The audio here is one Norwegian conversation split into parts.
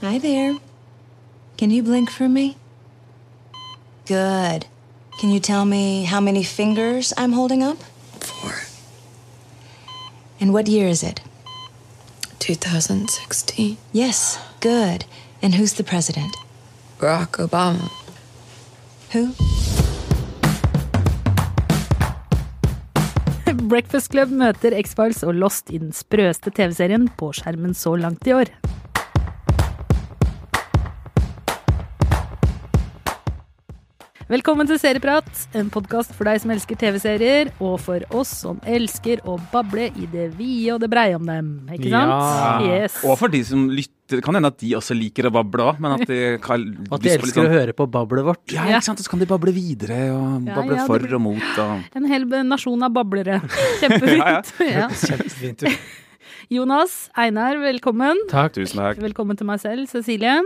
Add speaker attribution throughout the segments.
Speaker 1: Hi there. Can you blink for me? Good. Can you tell me how many fingers I'm holding up?
Speaker 2: Four.
Speaker 1: And what year is it?
Speaker 2: 2016.
Speaker 1: Yes, good. And who's the president?
Speaker 2: Barack Obama.
Speaker 1: Who?
Speaker 3: Breakfast Club møter X-Files og Lost i den sprøeste TV-serien på skjermen så langt i år. Velkommen til Serieprat, en podkast for deg som elsker TV-serier, og for oss som elsker å bable i det vide og det breie om dem. Ikke sant?
Speaker 4: Ja.
Speaker 3: Yes.
Speaker 4: Og for de som lytter. Det kan hende at de også liker å bable òg, men at de kan
Speaker 5: At de elsker å høre på bablet vårt.
Speaker 4: Ja, ikke sant? Og så kan de bable videre, og bable
Speaker 3: ja, ja,
Speaker 4: for
Speaker 3: blir-
Speaker 4: og mot. Og...
Speaker 3: En hel nasjon av bablere. Kjempefint. ja.
Speaker 5: Kjempefint.
Speaker 3: Jonas, Einar, velkommen.
Speaker 5: Takk.
Speaker 4: Tusen takk.
Speaker 3: Velkommen til meg selv, Cecilie.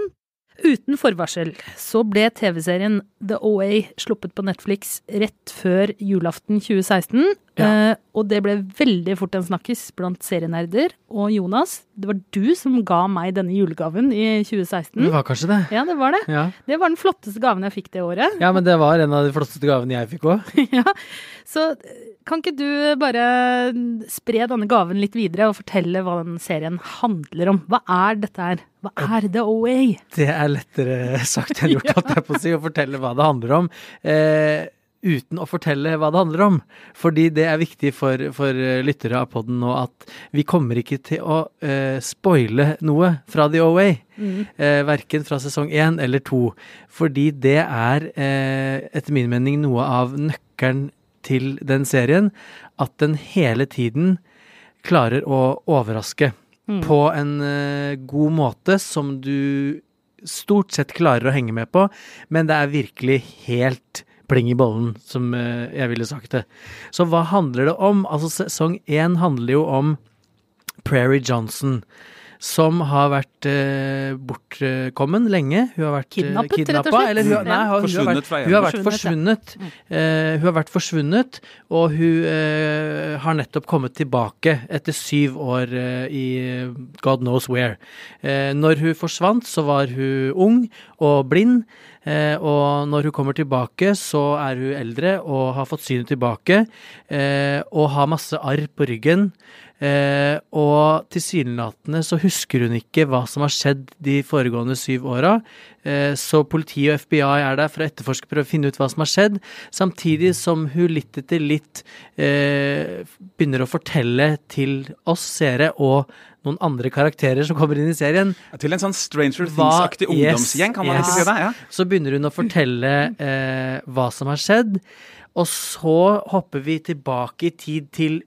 Speaker 3: Uten forvarsel så ble TV-serien The OA sluppet på Netflix rett før julaften 2016.
Speaker 5: Ja.
Speaker 3: Eh, og det ble veldig fort en snakkis blant serienerder. Og Jonas, det var du som ga meg denne julegaven i 2016.
Speaker 5: Det var kanskje det.
Speaker 3: Ja, det var det.
Speaker 5: Ja.
Speaker 3: Det var den flotteste gaven jeg fikk det året.
Speaker 5: ja, men det var en av de flotteste gavene jeg fikk òg.
Speaker 3: ja. Så eh, kan ikke du bare spre denne gaven litt videre og fortelle hva den serien handler om? Hva er dette her? Hva er The OA?
Speaker 5: Det er lettere sagt enn gjort, holdt jeg på å si, å fortelle hva det handler om. Eh, uten å fortelle hva det handler om. Fordi det er viktig for, for eh, lyttere av podden nå at vi kommer ikke til å uh, spoile noe fra The OA. Eh, verken fra sesong én eller to. Fordi det er uh, etter min mening noe av nøkkelen til den serien. At den hele tiden klarer å overraske på en god måte som du stort sett klarer å henge med på, men det er virkelig helt pling i bollen, som eh, jeg ville sagt det. Så hva handler det om? Altså, sesong én handler jo om Prairie Johnson. Som har vært eh, bortkommen lenge. Hun har vært
Speaker 3: Kidnappet,
Speaker 5: eh,
Speaker 3: rett og
Speaker 5: kidnappa,
Speaker 3: slett.
Speaker 5: Eller hun, nei, hun, hun, har
Speaker 4: Forsvunnet
Speaker 5: vært,
Speaker 4: fra
Speaker 5: hun har vært forsvunnet. Eh, hun har vært forsvunnet, og hun eh, har nettopp kommet tilbake etter syv år eh, i God knows where. Eh, når hun forsvant, så var hun ung og blind. Eh, og når hun kommer tilbake, så er hun eldre og har fått synet tilbake. Eh, og har masse arr på ryggen. Eh, og tilsynelatende så husker hun ikke hva som har skjedd de foregående syv åra. Eh, så politiet og FBI er der for å etterforske, prøve å finne ut hva som har skjedd. Samtidig som hun litt etter litt eh, begynner å fortelle til oss seere og noen andre karakterer som kommer inn i serien,
Speaker 4: Til en sånn Stranger Things-aktig ungdomsgjeng, kan man
Speaker 5: yes.
Speaker 4: ikke si det? Ja.
Speaker 5: så begynner hun å fortelle eh, hva som har skjedd. Og så hopper vi tilbake i tid til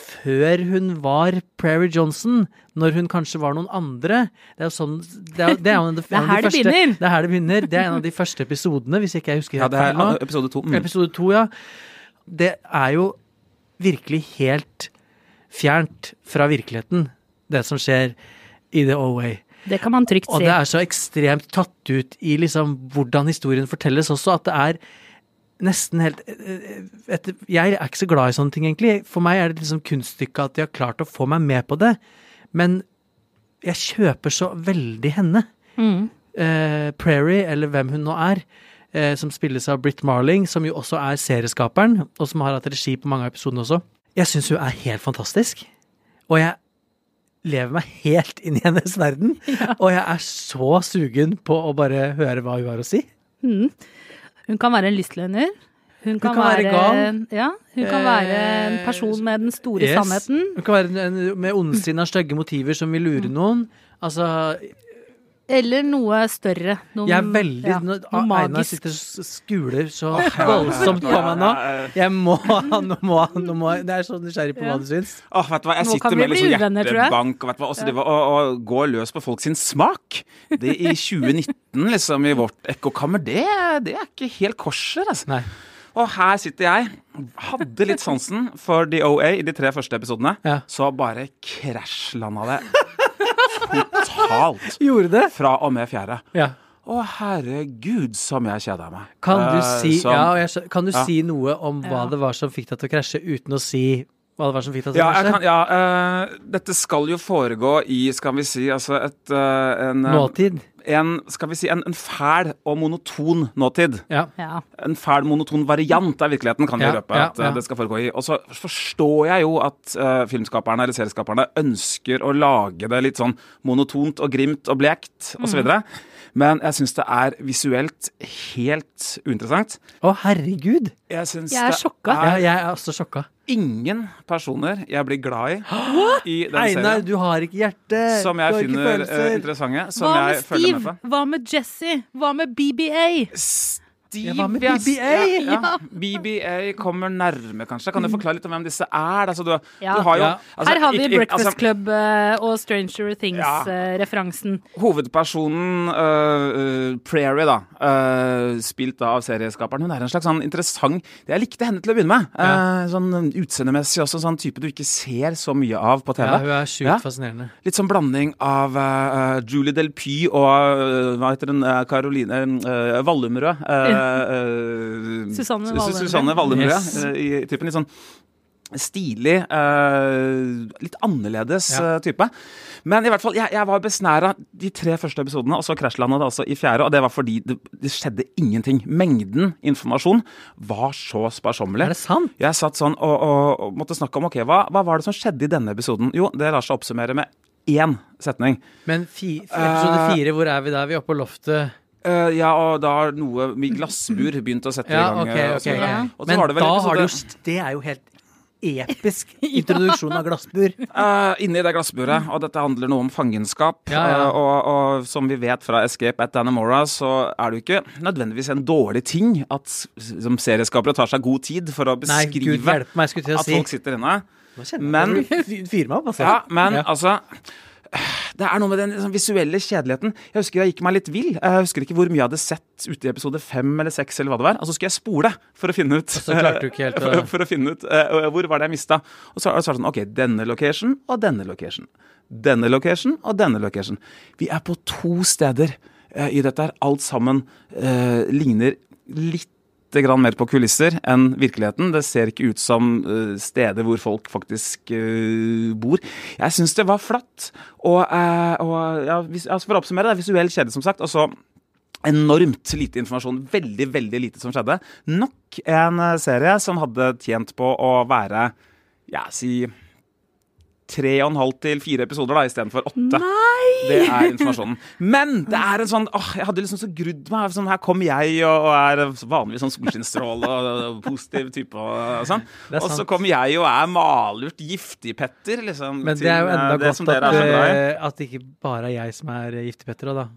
Speaker 5: før hun var Prairie Johnson, når hun kanskje var noen andre. Det er jo sånn Det er, det er,
Speaker 3: Det er her det begynner.
Speaker 5: Det er her det begynner. Det er en av de første episodene, hvis ikke jeg husker
Speaker 4: ja,
Speaker 5: helt
Speaker 4: det er
Speaker 5: feil nå.
Speaker 4: episode to. Mm.
Speaker 5: Episode to, ja. Det er jo virkelig helt fjernt fra virkeligheten, det som skjer i The OA.
Speaker 3: Det kan man trygt si.
Speaker 5: Og det er så ekstremt tatt ut i liksom hvordan historien fortelles også, at det er nesten helt eh, et, Jeg er ikke så glad i sånne ting, egentlig. For meg er det liksom kunststykket at de har klart å få meg med på det. Men jeg kjøper så veldig henne.
Speaker 3: Mm.
Speaker 5: Eh, Prairie, eller hvem hun nå er, eh, som spilles av Britt Marling, som jo også er serieskaperen, og som har hatt regi på mange av episodene også. Jeg syns hun er helt fantastisk. Og jeg lever meg helt inn i hennes verden. Og jeg er så sugen på å bare høre hva hun har å si.
Speaker 3: Mm. Hun kan være en lystløgner. Hun kan,
Speaker 5: kan være gal.
Speaker 3: Ja, hun kan være en
Speaker 5: Eh,
Speaker 3: person med den store
Speaker 5: Yes.
Speaker 3: sannheten.
Speaker 5: Hun kan være en, med ondsinna, stygge motiver som vil lure noen. Altså,
Speaker 3: Eller noe større. Noe,
Speaker 5: jeg er veldig
Speaker 3: ja, Noe magisk.
Speaker 5: Einar sitter og skuler så voldsomt på meg nå Jeg må, nå må, nå må Jeg er så nysgjerrig på hva du syns.
Speaker 4: Åh, vet du hva, Jeg
Speaker 3: Nå
Speaker 4: sitter med liksom
Speaker 3: uvenner,
Speaker 4: hjertebank og, vet du hva, også det var å, å, gå løs på folk sin smak. Det i 2019, liksom, i vårt ekkokammer, det, det er ikke helt korser, altså.
Speaker 5: Nei.
Speaker 4: Og her sitter jeg. Hadde litt sansen for The OA i de tre første episodene.
Speaker 5: Ja.
Speaker 4: Så bare krasjlanda det totalt
Speaker 5: Gjorde det?
Speaker 4: fra og med fjerde.
Speaker 5: Ja.
Speaker 4: Å, herregud, som jeg kjeda meg.
Speaker 5: Kan du
Speaker 4: Eh,
Speaker 5: si,
Speaker 4: som-
Speaker 5: ja, og jeg, kan du
Speaker 4: ja.
Speaker 5: si noe om hva
Speaker 3: Ja.
Speaker 5: det var som fikk deg til å krasje, uten å si hva det var som fikk deg til
Speaker 4: Ja,
Speaker 5: å
Speaker 4: jeg
Speaker 5: krasje?
Speaker 4: kan, ja uh, dette skal jo foregå i, skal vi si, altså et uh, en, eh,
Speaker 5: Nåtid.
Speaker 4: En, skal vi si, en, en fæl og monoton nåtid.
Speaker 5: Ja.
Speaker 3: Ja.
Speaker 4: En fæl, monoton variant av virkeligheten kan vi
Speaker 5: Ja,
Speaker 4: røpe at eh,
Speaker 5: ja.
Speaker 4: det skal foregå i. Og så forstår jeg jo at uh, filmskaperne eller serieskaperne ønsker å lage det litt sånn monotont og grimt og blekt
Speaker 5: Mm.
Speaker 4: osv. Men jeg syns det er visuelt helt uinteressant.
Speaker 5: Å, herregud!
Speaker 4: Jeg,
Speaker 3: Jeg er sjokka.
Speaker 5: Ja, jeg er også sjokka.
Speaker 4: Ingen personer jeg blir glad i i den
Speaker 5: Einar,
Speaker 4: serien.
Speaker 5: du har ikke hjerte!
Speaker 4: Som jeg finner eh, interessante. Som
Speaker 3: Hva med Steve? Hva med Jesse? Hva med BBA?
Speaker 4: Steve,
Speaker 5: Ja, hva med. BBA?
Speaker 4: Ja, ja. BBA kommer nærme, kanskje. Kan du forklare litt om hvem disse er? Altså, du,
Speaker 3: Ja.
Speaker 4: du har jo,
Speaker 5: Ja.
Speaker 4: altså,
Speaker 3: Her har vi
Speaker 4: ikke-
Speaker 3: Breakfast
Speaker 4: altså,
Speaker 3: Club eh, og Stranger Things-referansen.
Speaker 4: Hovedpersonen, øh, øh, Prairie, da, uh, spilt da av serieskaperen, hun er en slags sånn interessant Jeg likte henne til å begynne med.
Speaker 5: Ja.
Speaker 4: Eh, sånn Utseendemessig også, sånn type du ikke ser så mye av på TV.
Speaker 5: Ja, hun er sjukt
Speaker 4: Ja.
Speaker 5: fascinerende.
Speaker 4: Litt sånn blanding av Julie Del Py og hva heter hun, Caroline Vallumrød. Wallumrød. Øh, øh,
Speaker 3: Susanne
Speaker 4: Su-
Speaker 3: Wallumrød.
Speaker 4: Susanne Wallumrød,
Speaker 5: Yes.
Speaker 4: øh, i typen litt sånn stilig, litt annerledes
Speaker 5: Ja.
Speaker 4: type. Men i hvert fall, jeg, jeg var besnæra de tre første episodene, og så krasjlanda det altså i fjerde. Og det var fordi det, det skjedde ingenting. Mengden informasjon var så sparsommelig.
Speaker 5: Er det sant?
Speaker 4: Jeg satt sånn og, og, og måtte snakke om ok, hva, hva var det som skjedde i denne episoden? Jo, det lar seg oppsummere med én setning.
Speaker 5: Men fi, episode
Speaker 4: Eh,
Speaker 5: fire, hvor er vi da? Vi er oppe på loftet.
Speaker 4: Eh, ja, og da har noe med glassbur begynt å sette
Speaker 5: Ja,
Speaker 4: i gang.
Speaker 5: Okay,
Speaker 4: eh, og
Speaker 5: ok.
Speaker 4: så videre.
Speaker 3: Ja.
Speaker 4: Og så
Speaker 5: Men
Speaker 4: var det vel
Speaker 5: da har du jo Det er jo helt episk introduksjon av glassbur.
Speaker 4: Uh, inni det glassburet, og dette handler noe om fangenskap.
Speaker 5: Ja, ja.
Speaker 4: Uh, og, og som vi vet fra Escape at Dannemora, så er det jo ikke nødvendigvis en dårlig ting at som serieskapere tar seg god tid for å
Speaker 5: Nei, gud
Speaker 4: beskrive
Speaker 5: hjelpe meg,
Speaker 4: at
Speaker 5: si.
Speaker 4: folk sitter inne. Men-
Speaker 5: meg altså.
Speaker 4: Ja, men
Speaker 5: Ja.
Speaker 4: altså det er noe med den liksom, visuelle kjedeligheten. Jeg husker jeg gikk meg litt vill. Jeg husker ikke hvor mye jeg hadde sett ute i episode fem eller seks, eller hva det var. Og så skulle jeg spole for å finne ut
Speaker 5: så du ikke helt
Speaker 4: for, for å finne ut uh, hvor var det jeg mista. Og så, så var det sånn OK, denne location og denne location. Denne location og denne location. Vi er på to steder uh, i dette her. Alt sammen uh, ligner litt grann mer på kulisser enn virkeligheten. Det ser ikke ut som eh, steder hvor folk faktisk eh, bor. Jeg syns det var flatt. Og, eh, og ja, altså for å oppsummere, det er visuell kjede, som sagt. Og så enormt lite informasjon. Veldig, veldig lite som skjedde. Nok en serie som hadde tjent på å være, ja, si Tre og en halv til fire episoder da, istedenfor åtte. Nei! Det er informasjonen. Men det er en sånn åh, Jeg hadde liksom så grudd meg. Sånn, her kommer jeg og, og er vanligvis sånn solskinnsstråle og, og positiv type og, sånn. Og så kommer jeg og er malurt giftig-Petter, liksom.
Speaker 5: Men det er jo
Speaker 4: eh,
Speaker 5: enda
Speaker 4: til,
Speaker 5: godt at,
Speaker 4: er
Speaker 5: eh, at det ikke bare er jeg som er eh, giftig-Petter òg, da.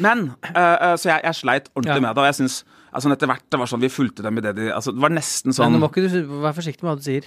Speaker 4: Men eh, eh, Så jeg, jeg sleit ordentlig
Speaker 5: Ja.
Speaker 4: med det, og jeg syns altså, etter hvert det var sånn vi fulgte dem i det de altså, Det var nesten sånn
Speaker 5: Men nå må ikke du være forsiktig med hva du sier.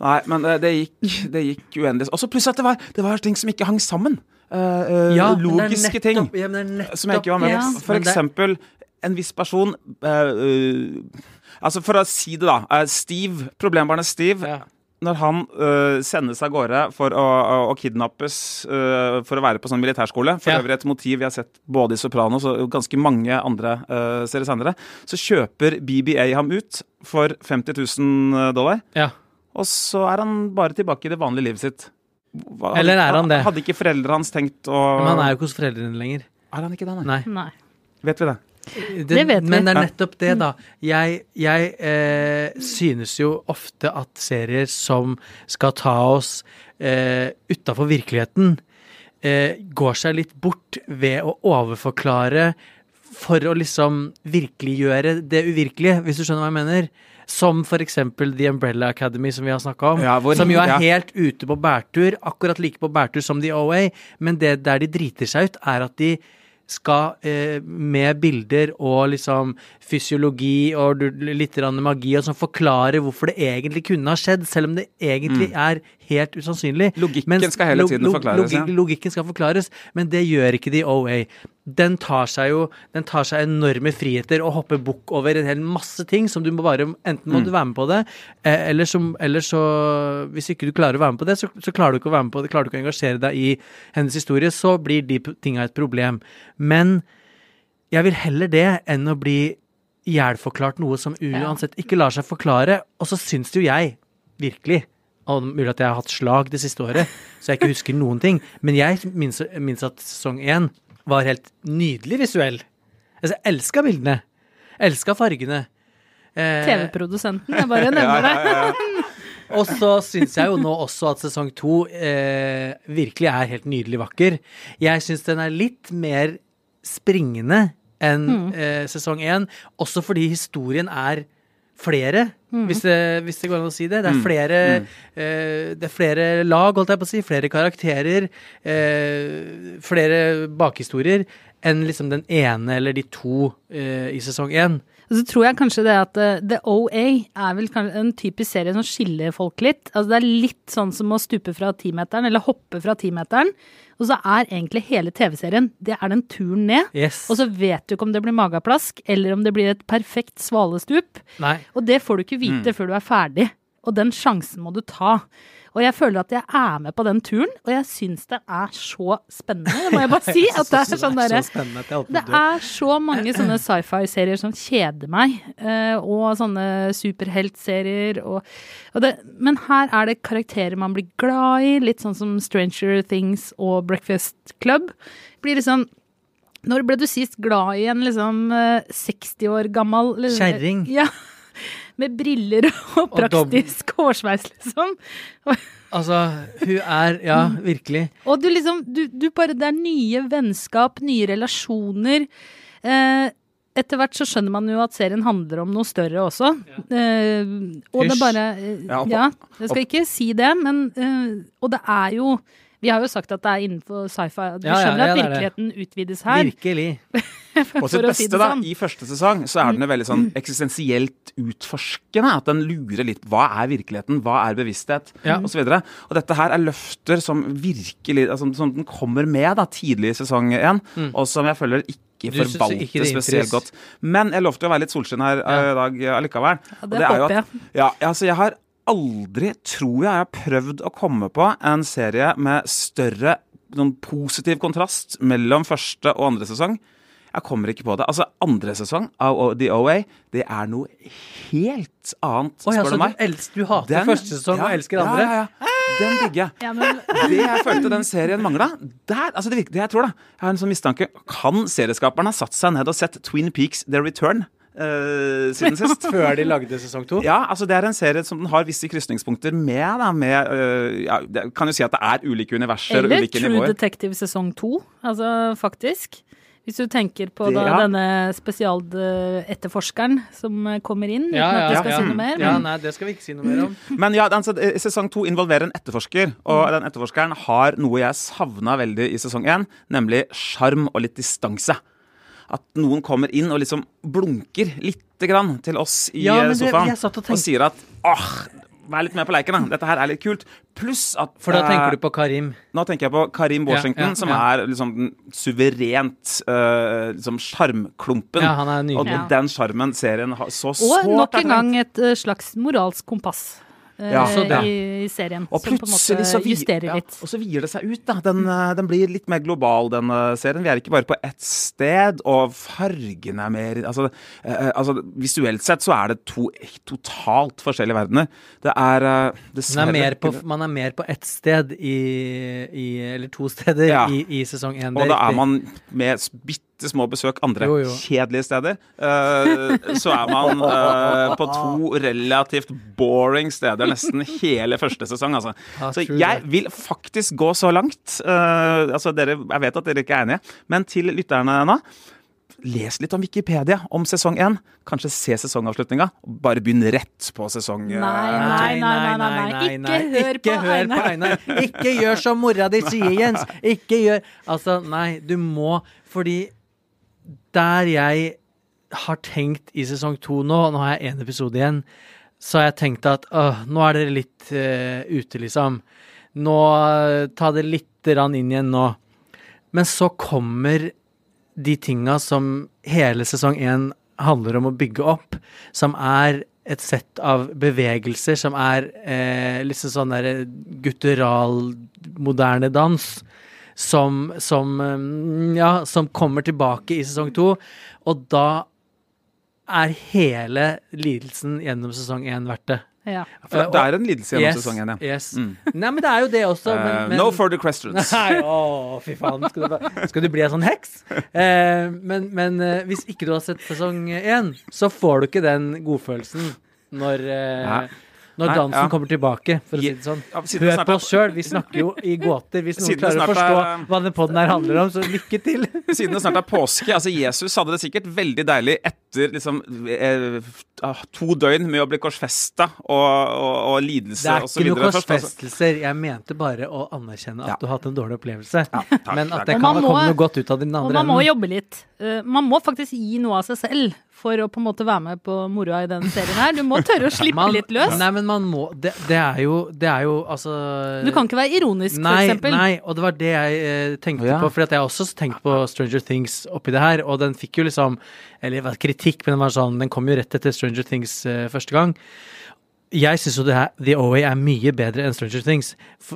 Speaker 4: Nei, men det, det gikk Det gikk uendelig. Og så plutselig at det var, det var ting som ikke hang sammen. Eh, eh,
Speaker 5: men det er
Speaker 4: logiske ting.
Speaker 5: Ja, men det er nettopp
Speaker 4: som jeg ikke var med
Speaker 3: Ja.
Speaker 4: For eksempel en viss person uh, uh, Altså, for å si det, da. eh, Steve, problembarnet Steve,
Speaker 5: Ja.
Speaker 4: når han eh, sendes av gårde for å, å, å kidnappes eh, for å være på sånn militærskole, for
Speaker 5: Ja.
Speaker 4: øvrig et motiv vi har sett både i Sopranos og ganske mange andre uh, serier senere, så kjøper BBA ham ut for 50 000 dollar.
Speaker 5: Ja.
Speaker 4: Og så er han bare tilbake i det vanlige livet sitt. Hva-
Speaker 5: Eller er han det?
Speaker 4: Hadde ikke foreldrene hans tenkt å
Speaker 5: Men han er jo ikke hos foreldrene lenger.
Speaker 4: Er han ikke det, nei?
Speaker 5: Nei.
Speaker 3: Nei.
Speaker 4: Vet vi det?
Speaker 3: Det vet vi.
Speaker 5: Men det er nettopp det, da. Jeg, jeg eh, synes jo ofte at serier som skal ta oss eh, utafor virkeligheten, eh, går seg litt bort ved å overforklare for å liksom virkeliggjøre det uvirkelige, hvis du skjønner hva jeg mener. Som eksempel The Umbrella Academy, som vi har snakka om.
Speaker 4: Ja, hvor-
Speaker 5: som jo er
Speaker 4: ja.
Speaker 5: helt ute på bærtur, akkurat like på bærtur som The OA. Men det der de driter seg ut, er at de skal eh, med bilder og liksom fysiologi og litt magi og sånn forklare hvorfor det egentlig kunne ha skjedd, selv om det egentlig er helt usannsynlig.
Speaker 4: Logikken
Speaker 5: Mens
Speaker 4: skal hele tiden forklares, ja.
Speaker 5: Logikken skal forklares, men det gjør ikke de OA. Den tar seg jo den tar seg enorme friheter og hopper bukk over en hel masse ting som du må bare Enten må
Speaker 4: Mm.
Speaker 5: du være med på det, eh, eller, som, eller så Hvis ikke du klarer å være med på det, så, så klarer du ikke å være med på det, klarer du ikke å engasjere deg i hennes historie, så blir de tinga et problem. Men jeg vil heller det enn å bli ihjelforklart noe som uansett ikke lar seg forklare. Og så syns jo jeg virkelig Og mulig at jeg har hatt slag det siste året, så jeg ikke husker noen ting. Men jeg minnes, minnes at sesong én var helt nydelig visuell. Altså, jeg elska bildene. Elska fargene. Eh,
Speaker 3: TV-produsenten, jeg bare nevner det.
Speaker 5: og så syns jeg jo nå også at sesong to eh, virkelig er helt nydelig vakker. Jeg syns den er litt mer springende enn eh, sesong én, også fordi historien er flere, hvis, det, hvis det går an å si det. Det er flere, eh, det er flere lag, holdt jeg på å si, flere karakterer, eh, flere bakhistorier enn liksom den ene eller de to eh, i sesong én.
Speaker 3: Og så tror jeg kanskje det at uh, The OA er vel en typisk serie som skiller folk litt. Altså det er litt sånn som å stupe fra timeteren, eller hoppe fra timeteren. Og så er egentlig hele TV-serien det er den turen ned.
Speaker 5: Yes.
Speaker 3: Og så vet du ikke om det blir mageplask, eller om det blir et perfekt svalestup.
Speaker 5: Nei.
Speaker 3: Og det får du ikke vite før du er ferdig. Og den sjansen må du ta. Og jeg føler at jeg er med på den turen, og jeg syns det er så spennende, det må jeg bare si. At det er sånn derre det er så mange sånne sci-fi-serier som kjeder meg, eh, og sånne superheltserier. Og, og det, men her er det karakterer man blir glad i, litt sånn som Stranger Things og Breakfast Club. Blir liksom Når ble du sist glad i en liksom eh, 60 år gammel liksom-
Speaker 5: Kjerring.
Speaker 3: Ja. Med briller og
Speaker 5: Og
Speaker 3: praktisk hårsveis, liksom.
Speaker 5: Altså, hun er Ja, virkelig.
Speaker 3: Og du liksom, du, du bare, det er nye vennskap, nye relasjoner. Eh, etter hvert så skjønner man jo at serien handler om noe større også. Eh, og det
Speaker 5: Hysj.
Speaker 3: bare eh,
Speaker 4: Ja,
Speaker 3: Ja, jeg skal ikke si det, men eh, Og det er jo Vi har jo sagt at det er innenfor sci-fi. Du
Speaker 5: Ja, ja,
Speaker 3: skjønner
Speaker 5: ja,
Speaker 3: at
Speaker 5: det det.
Speaker 3: virkeligheten utvides her.
Speaker 5: Virkelig.
Speaker 4: På sitt beste,
Speaker 3: si
Speaker 4: da,
Speaker 3: sånn.
Speaker 4: i første sesong, så er den jo veldig sånn eksistensielt utforskende. At den lurer litt hva er virkeligheten, hva er bevissthet,
Speaker 5: Ja.
Speaker 4: og så videre. Og dette her er løfter som virkelig altså, Som den kommer med da, tidlig i sesong én, og som jeg føler ikke
Speaker 5: Mm. Ikke forvalte
Speaker 4: spesielt godt. Men jeg lovte å være litt solskinn her i i dag eh, allikevel.
Speaker 3: Ja,
Speaker 4: Og
Speaker 3: det
Speaker 4: er jo at- Ja, altså jeg har aldri, tror jeg, jeg har prøvd å komme på en serie med større noen positiv kontrast mellom første og andre sesong. Jeg kommer ikke på det. Altså, andre sesong av The OA, det er noe helt annet,
Speaker 5: Å ja,
Speaker 4: spør du meg.
Speaker 5: du, elsker, du hater
Speaker 4: Den-
Speaker 5: første sesong og elsker andre?
Speaker 4: Ja, ja, ja. Den digger jeg.
Speaker 3: Ja, men,
Speaker 4: Det jeg følte den serien mangla, altså det, det jeg tror da, jeg har en sånn mistanke Kan serieskaperne ha satt seg ned og sett Twin Peaks The Return eh, siden sist?
Speaker 5: Før de lagde sesong to?
Speaker 4: Ja, altså det er en serie som den har visse krysningspunkter med. Da, med uh, ja, det kan jo si at det er ulike universer,
Speaker 3: eller
Speaker 4: ulike
Speaker 3: True
Speaker 4: nivåer.
Speaker 3: Detective sesong to, altså faktisk. Hvis du tenker på
Speaker 4: Det-
Speaker 3: da,
Speaker 4: ja.
Speaker 3: denne spesialetterforskeren som eh, kommer inn,
Speaker 5: Ja, uten
Speaker 3: at vi skal
Speaker 5: ja.
Speaker 3: si noe mer.
Speaker 5: Ja, nei, det skal vi ikke si noe mer om.
Speaker 4: Men ja, altså, sesong to involverer en etterforsker, og den etterforskeren har noe jeg savna veldig i sesong én, nemlig sjarm og litt distanse. At noen kommer inn og liksom blunker lite grann til oss i
Speaker 5: Ja, det-
Speaker 4: sofaen
Speaker 5: jeg og
Speaker 4: og, sier at åh, vær litt med på leiken, da. Dette her er litt kult. Pluss at
Speaker 5: For da
Speaker 4: eh,
Speaker 5: tenker du på Karim.
Speaker 4: Nå tenker jeg på Karim
Speaker 5: Ja,
Speaker 4: Washington,
Speaker 5: ja,
Speaker 4: som er liksom den suverent uh, liksom sjarmklumpen.
Speaker 5: Ja.
Speaker 4: Og den sjarmen serien har så
Speaker 3: Og nok en gang et eh, slags moralsk kompass
Speaker 4: Ja.
Speaker 5: Så det.
Speaker 3: i, i serien.
Speaker 4: Og
Speaker 3: som på en
Speaker 4: så
Speaker 3: måte
Speaker 4: vi-
Speaker 3: justerer
Speaker 4: ja,
Speaker 3: litt.
Speaker 4: og så vier det seg ut. da den, eh, den blir litt mer global, den eh, serien. Vi er ikke bare på ett sted, og fargene er mer altså, eh, altså, Visuelt sett så er det to totalt forskjellige verdener. Det er uh,
Speaker 5: Man er, mer på, man er mer på ett sted i, i Eller to steder
Speaker 4: Ja.
Speaker 5: i, i sesong én.
Speaker 4: Og da er man med bitte små besøk andre
Speaker 5: Jo, jo.
Speaker 4: kjedelige steder. eh, så er man eh, på to relativt boring steder nesten hele første sesong, altså. Så jeg vil faktisk gå så langt. eh, altså dere, jeg vet at dere ikke er enige, men til lytterne nå. Les litt om Wikipedia om sesong én. Kanskje se sesongavslutninga. Bare begynn rett på sesong Nei,
Speaker 3: Nei, nei, nei, nei, nei, Ikke hør
Speaker 5: Ikke
Speaker 3: på
Speaker 5: hør på
Speaker 3: Einar.
Speaker 5: Einar. Ikke gjør som mora di sier, Jens. Ikke gjør Altså, nei, du må Fordi der jeg har tenkt i sesong to nå, nå har jeg én episode igjen, så har jeg tenkt at øh, nå er dere litt øh, ute, liksom. Nå eh, Ta det litt rann inn igjen nå. Men så kommer de tinga som hele sesong én handler om å bygge opp, som er et sett av bevegelser som er eh, liksom sånn derre guttural, moderne dans. Som, som mm, Ja, som kommer tilbake i sesong to. Og da er hele lidelsen gjennom sesong én verdt det.
Speaker 3: Ja.
Speaker 4: For det er en lidelse gjennom
Speaker 5: Yes,
Speaker 4: sesongen, ja.
Speaker 5: Yes. Nei, men det er jo det også.
Speaker 4: Eh,
Speaker 5: Men, men,
Speaker 4: No further questions.
Speaker 5: Nei, å, fy faen. Skal du, bare- skal du bli en sånn heks? Eh, men men eh, hvis ikke du har sett sesong én, så får du ikke den godfølelsen når, eh. Når
Speaker 4: Nei,
Speaker 5: dansen
Speaker 4: ja.
Speaker 5: kommer tilbake, for å si det sånn.
Speaker 4: Ja,
Speaker 5: Hør på oss sjøl. Vi snakker jo i gåter. Hvis noen klarer å forstå
Speaker 4: er-
Speaker 5: hva den poden her handler om, så lykke til.
Speaker 4: Siden det snart er påske. altså Jesus hadde det sikkert veldig deilig etter liksom eh, ah, to døgn med å bli korsfesta og, og, og lidelse
Speaker 5: Det er ikke noen korsfestelser. Jeg mente bare å anerkjenne at
Speaker 4: Ja.
Speaker 5: du har hatt en dårlig opplevelse.
Speaker 4: takk,
Speaker 5: Men at det kan
Speaker 3: må-
Speaker 5: noe godt ut av den
Speaker 3: Og
Speaker 5: andre
Speaker 3: man må
Speaker 5: enden.
Speaker 3: jobbe litt. Uh, man må faktisk gi noe av seg selv for å på en måte være med på moroa i denne serien her. Du må tørre å slippe
Speaker 5: Man-
Speaker 3: litt løs.
Speaker 5: Nei, men man må Det, det er jo Det er jo altså
Speaker 3: Du kan ikke være ironisk, for
Speaker 5: Nei,
Speaker 3: eksempel.
Speaker 5: nei, og det var det jeg eh, tenkte
Speaker 4: Ja.
Speaker 5: på. For at jeg har også tenkt på Stranger Things oppi det her, og den fikk jo liksom Eller det var kritikk, men den var sånn Den kom jo rett etter Stranger Things eh, første gang. Jeg syns jo det her, The OA er mye bedre enn Stranger Things.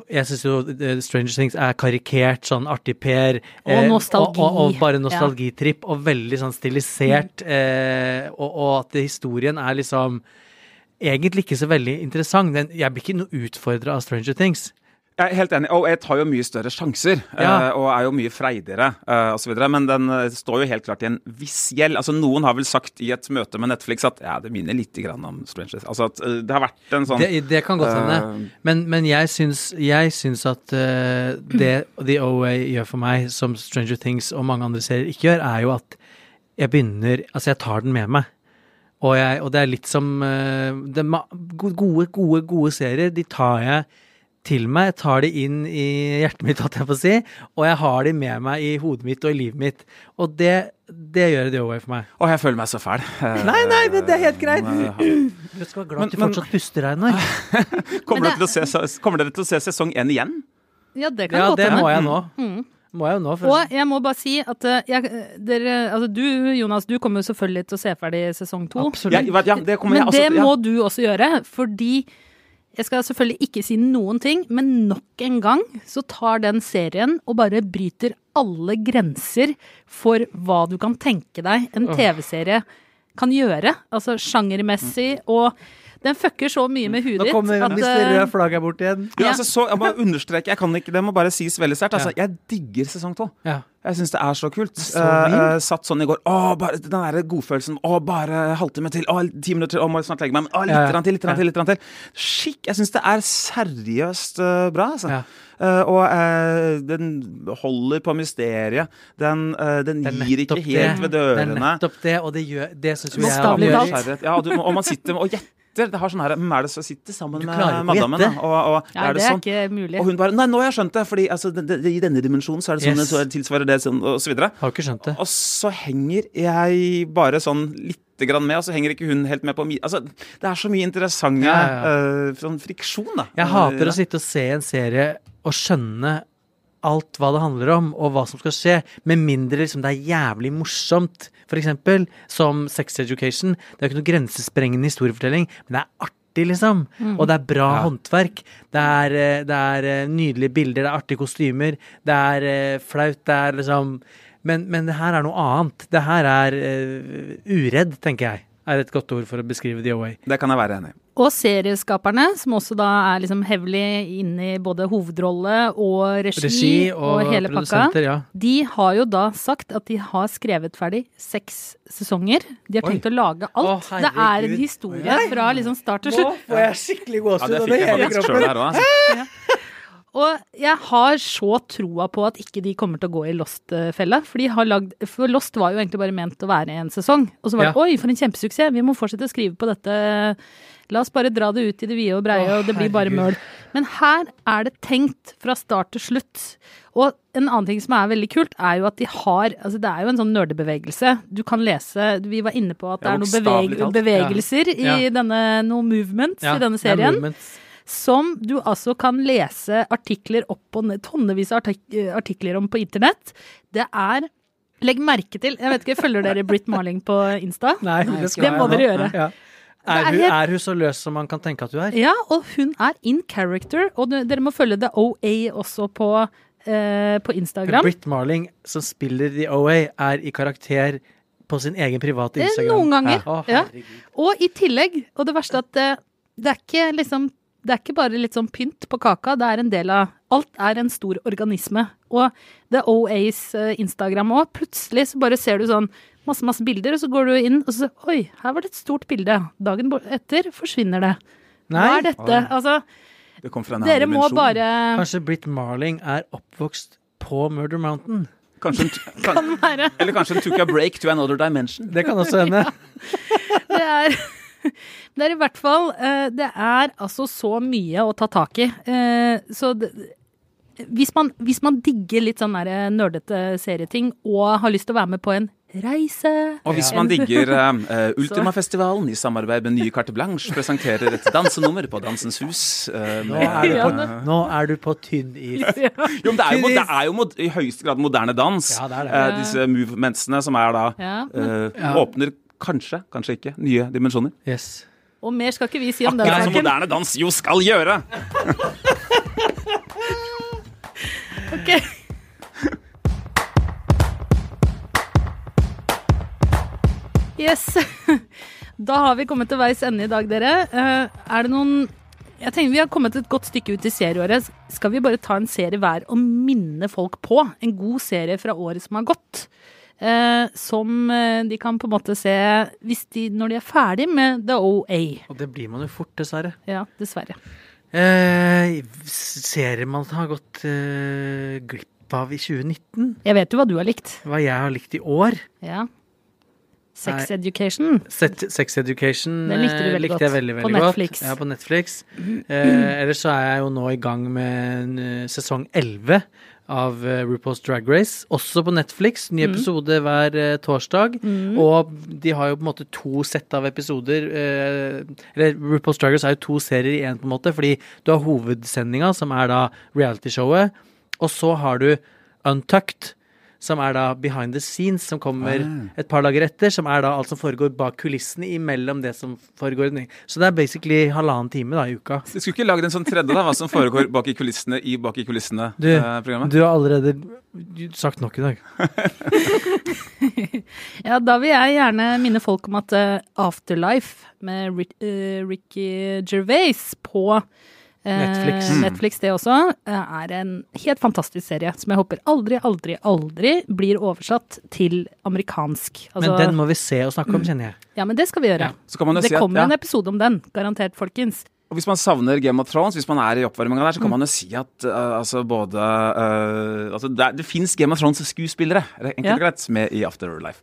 Speaker 5: Jeg syns jo eh, Stranger Things er karikert, sånn artig-Per.
Speaker 3: Og nostalgi.
Speaker 5: Og, og, og bare nostalgitripp, og veldig sånn stilisert. Eh, og, og at historien er liksom egentlig ikke så veldig interessant. Jeg blir ikke noe utfordra av Stranger Things.
Speaker 4: Jeg er helt enig. Og jeg tar jo mye større sjanser,
Speaker 5: Ja.
Speaker 4: eh, og er jo mye freidigere uh, osv. Men den eh, står jo helt klart i en viss gjeld. Altså Noen har vel sagt i et møte med Netflix at ja, det minner litt grann om Stranger Altså at eh, det har vært en sånn
Speaker 5: Det, det kan godt hende.
Speaker 4: Uh,
Speaker 5: Men, men jeg, syns, jeg syns at uh, det The OA gjør for meg, som Stranger Things og mange andre serier ikke gjør, er jo at jeg begynner Altså, jeg tar den med meg. Og, jeg, og det er litt som uh, det, Gode, gode, gode serier, de tar jeg til meg. Jeg tar de inn i hjertet mitt, holdt jeg på å si. Og jeg har de med meg i hodet mitt og i livet mitt. Og det, det gjør The OA for meg.
Speaker 4: Å, jeg føler meg så fæl.
Speaker 5: Nei, nei, men det er helt greit. Du skal være glad
Speaker 4: Men-
Speaker 5: at du fortsatt puster, Einar.
Speaker 4: Kommer, kommer dere til å se sesong én igjen?
Speaker 3: Ja, det kan
Speaker 5: Ja,
Speaker 3: godt
Speaker 5: det
Speaker 3: hende.
Speaker 5: må jeg nå. Må jeg jo nå.
Speaker 3: Og jeg må bare si at eh, jeg, dere, altså du, Jonas, du kommer jo selvfølgelig til å se ferdig sesong to.
Speaker 4: Ja, ja, det
Speaker 3: Men
Speaker 4: jeg,
Speaker 3: det
Speaker 4: ja.
Speaker 3: må du også gjøre, fordi jeg skal selvfølgelig ikke si noen ting, men nok en gang så tar den serien og bare bryter alle grenser for hva du kan tenke deg en TV-serie kan gjøre. Altså sjangermessig, og den fucker så mye med huet
Speaker 5: Nå kommer
Speaker 3: at
Speaker 5: Mr.
Speaker 3: eh,
Speaker 5: Rød flagg her bort igjen.
Speaker 4: Ja, altså, så, jeg må understreke, jeg kan ikke, det må bare sies veldig sterkt. Altså, jeg digger sesong to.
Speaker 5: Ja.
Speaker 4: Jeg syns det er så kult.
Speaker 5: Så uh,
Speaker 4: eh, satt sånn i går. Å, bare den der godfølelsen. Å, bare halvtime til. Å, ti minutter til. Å, må jeg snart legge meg. Men å, litt
Speaker 5: Ja, ja.
Speaker 4: til, litt
Speaker 5: Ja.
Speaker 4: til, litt til. Skikk. Jeg syns det er seriøst uh, bra, altså.
Speaker 5: Ja.
Speaker 4: Uh, og uh, den holder på mysteriet. Den, uh, den
Speaker 5: er
Speaker 4: gir ikke helt
Speaker 5: det.
Speaker 4: ved
Speaker 5: Det er nettopp det, og det gjør Det syns jo jeg
Speaker 3: Bokstavelig
Speaker 5: gjør
Speaker 3: talt.
Speaker 4: Ja, og, og man sitter og gjetter. Det har sånn her Hvem er det som sitter sammen med madammen? Og, og
Speaker 3: ja,
Speaker 4: er
Speaker 3: det
Speaker 4: det
Speaker 3: er
Speaker 4: sånn?
Speaker 3: ikke mulig.
Speaker 4: Og hun bare Nei, nå har jeg skjønt det! Fordi altså, det, det, i denne dimensjonen så er det sånn,
Speaker 5: Yes.
Speaker 4: så tilsvarer det sånn, og så videre.
Speaker 5: Har ikke skjønt det.
Speaker 4: Og så henger jeg bare sånn litt grann med, og så henger ikke hun helt med på mi... Altså, det er så mye interessante
Speaker 5: Ja, ja,
Speaker 4: eh, sånn friksjon, da.
Speaker 5: Jeg hater å sitte og se en serie og skjønne alt hva det handler om, og hva som skal skje, med mindre liksom det er jævlig morsomt. Eksempel som Sex Education. Det er ikke noe grensesprengende historiefortelling, men det er artig. Liksom. Og det er bra
Speaker 4: Ja.
Speaker 5: håndverk. Det er, eh, det er eh, nydelige bilder, det er artige kostymer. Det er eh, flaut, det er liksom men, men det her er noe annet. Det her er uh, uredd, tenker jeg. Er et godt ord for å beskrive The Away.
Speaker 4: Det kan jeg være enig i.
Speaker 3: Og serieskaperne, som også da er liksom hevlig inne i både hovedrolle og regi,
Speaker 5: Regi
Speaker 3: og,
Speaker 5: og,
Speaker 3: hele pakka.
Speaker 5: ja.
Speaker 3: De har jo da sagt at de har skrevet ferdig seks sesonger. De har
Speaker 5: Oi.
Speaker 3: tenkt å lage alt.
Speaker 5: Å,
Speaker 3: det er en
Speaker 5: historie
Speaker 3: historie fra liksom start til
Speaker 5: Nå
Speaker 3: slutt.
Speaker 5: får jeg skikkelig
Speaker 4: Ja,
Speaker 5: gåsehud
Speaker 4: det
Speaker 5: over
Speaker 4: fikk jeg
Speaker 5: hele
Speaker 4: faktisk sjøl
Speaker 5: kroppen.
Speaker 4: her òg. Altså.
Speaker 3: Og jeg har så troa på at ikke de kommer til å gå i Lost-fella. For, for Lost var jo egentlig bare ment å være en sesong. Og så var det
Speaker 5: Ja.
Speaker 3: oi, for en kjempesuksess, vi må fortsette å skrive på dette. La oss bare dra det ut i det vide og breie, og det blir bare møl. Men her er det tenkt fra start til slutt. Og en annen ting som er veldig kult, er jo at de har Altså det er jo en sånn nerdebevegelse. Du kan lese Vi var inne på at det er noen beveg, bevegelser i denne Noen movements
Speaker 5: Ja,
Speaker 3: i denne
Speaker 5: er
Speaker 3: serien. Som du altså kan lese artikler opp og ned, tonnevis av artik eh, artikler om på internett. Det er Legg merke til Jeg vet ikke, følger dere Britt Marling på Insta?
Speaker 5: Nei, det skal
Speaker 3: Det må dere gjøre.
Speaker 5: Ja. Er, hun, er hun så løs som man kan tenke at hun er?
Speaker 3: Ja, og hun er in character. Og dere må følge The OA også på, eh, på Instagram.
Speaker 5: Britt Marling, som spiller The OA, er i karakter på sin egen private
Speaker 3: Eh,
Speaker 5: Instagram.
Speaker 3: Noen ganger.
Speaker 5: Å,
Speaker 3: Ja. Og i tillegg, og det verste at eh, det er ikke liksom det er ikke bare litt sånn pynt på kaka, det er en del av Alt er en stor organisme. Og The OAs eh, Instagram òg, plutselig så bare ser du sånn masse, masse bilder, og så går du inn og så Oi, her var det et stort bilde. Dagen etter forsvinner det. Hva er dette? Altså,
Speaker 4: Det kom fra en
Speaker 3: dere må
Speaker 4: dimensjon.
Speaker 3: bare
Speaker 5: kanskje Britt Marling er oppvokst på Murder Mountain.
Speaker 4: Kanskje hun, kan, kan,
Speaker 3: være
Speaker 4: Eller kanskje hun took a break to another dimension.
Speaker 5: Det kan også hende.
Speaker 3: Det er, det er i hvert fall eh, Det er altså så mye å ta tak i. Eh, Så det, hvis, man, hvis man digger litt sånn der nerdete serieting og har lyst til å være med på en reise
Speaker 4: Og hvis man digger uh, Ultimafestivalen i samarbeid med nye Carte Blanche presenterer et dansenummer på Dansens Hus eh,
Speaker 5: Nå er du på,
Speaker 3: Ja,
Speaker 5: nå er du på tynn is.
Speaker 4: Jo, men det er jo, det er jo mod, i høyeste grad moderne dans.
Speaker 5: Ja, det er det.
Speaker 4: Uh, disse movementsene som er da
Speaker 3: Ja, men,
Speaker 4: eh,
Speaker 5: Ja.
Speaker 4: Åpner kanskje, kanskje ikke, nye dimensjoner.
Speaker 5: Yes.
Speaker 3: Og mer skal ikke vi si om den
Speaker 4: Akkurat som moderne dans jo skal gjøre!
Speaker 3: Ok. Yes. Da har vi kommet til veis ende i dag, dere. Eh, Er det noen Jeg tenker Vi har kommet et godt stykke ut i serieåret. Skal vi bare ta en serie hver og minne folk på? En god serie fra året som har gått. Eh, som eh, de kan på en måte se hvis de, når de er ferdig med The OA.
Speaker 5: Og det blir man jo fort, dessverre.
Speaker 3: Ja, dessverre.
Speaker 5: Eh, serier man har gått eh, glipp av i 2019?
Speaker 3: Jeg vet jo hva du har likt.
Speaker 5: Hva jeg har likt i år?
Speaker 3: Ja. Sex Education.
Speaker 5: Set, Sex Education
Speaker 3: Den likte du
Speaker 5: eh,
Speaker 3: veldig
Speaker 5: likte
Speaker 3: godt.
Speaker 5: jeg veldig,
Speaker 3: På
Speaker 5: godt.
Speaker 3: Netflix.
Speaker 5: Ja, på Netflix. Eh, ellers så er jeg jo nå i gang med en, eh, sesong 11 av eh, RuPaul's Drag Race. Også på Netflix. Ny episode hver eh, torsdag. Og de har jo på en måte to sett av episoder. eh, eller RuPaul's Drag Race er jo to serier i én, på en måte. Fordi du har hovedsendinga, som er da realityshowet. Og så har du Untucked, som er da behind the scenes, som kommer et par dager etter. Som er da alt som foregår bak kulissene imellom det som foregår. Så det er basically halvannen time da i uka.
Speaker 4: Du skulle ikke lagd en sånn tredje, da, hva som foregår bak i kulissene i Bak i kulissene-programmet?
Speaker 5: du har allerede sagt nok i dag.
Speaker 3: Ja, da vil jeg gjerne minne folk om at eh, Afterlife med eh, Ricky Gervais på eh,
Speaker 5: Netflix.
Speaker 3: Netflix, det også, eh, er en helt fantastisk serie som jeg håper aldri, aldri, aldri blir oversatt til amerikansk. Altså,
Speaker 5: Men den må vi se og snakke om, kjenner jeg.
Speaker 3: Ja, men det skal vi gjøre.
Speaker 4: Så kan man jo
Speaker 3: Det
Speaker 4: si at,
Speaker 3: kommer
Speaker 4: ja,
Speaker 3: en episode om den, garantert, folkens.
Speaker 4: og hvis man savner Game of Thrones, hvis man er i oppvarminga der, så
Speaker 3: Mm.
Speaker 4: kan man jo si at uh, altså både uh, altså Det, det fins Game of Thrones-skuespillere, enkelt
Speaker 3: Ja.
Speaker 4: og greit, med i Afterlife.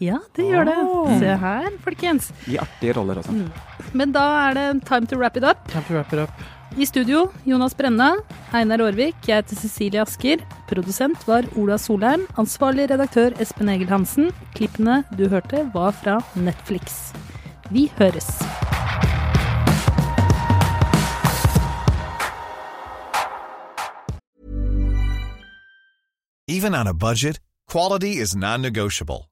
Speaker 3: Ja, det gjør det. Se her, folkens.
Speaker 4: I artige roller også.
Speaker 3: Mm. Men da er det time to wrap it up.
Speaker 5: Time to wrap it up.
Speaker 3: I studio, Jonas Brenna, Einar Aarvik, jeg heter Cecilie Asker. Produsent var Ola Solheim. Ansvarlig redaktør Espen Egil Hansen. Klippene du hørte, var fra Netflix. Vi høres.
Speaker 6: Even on a budget, quality is non-negotiable.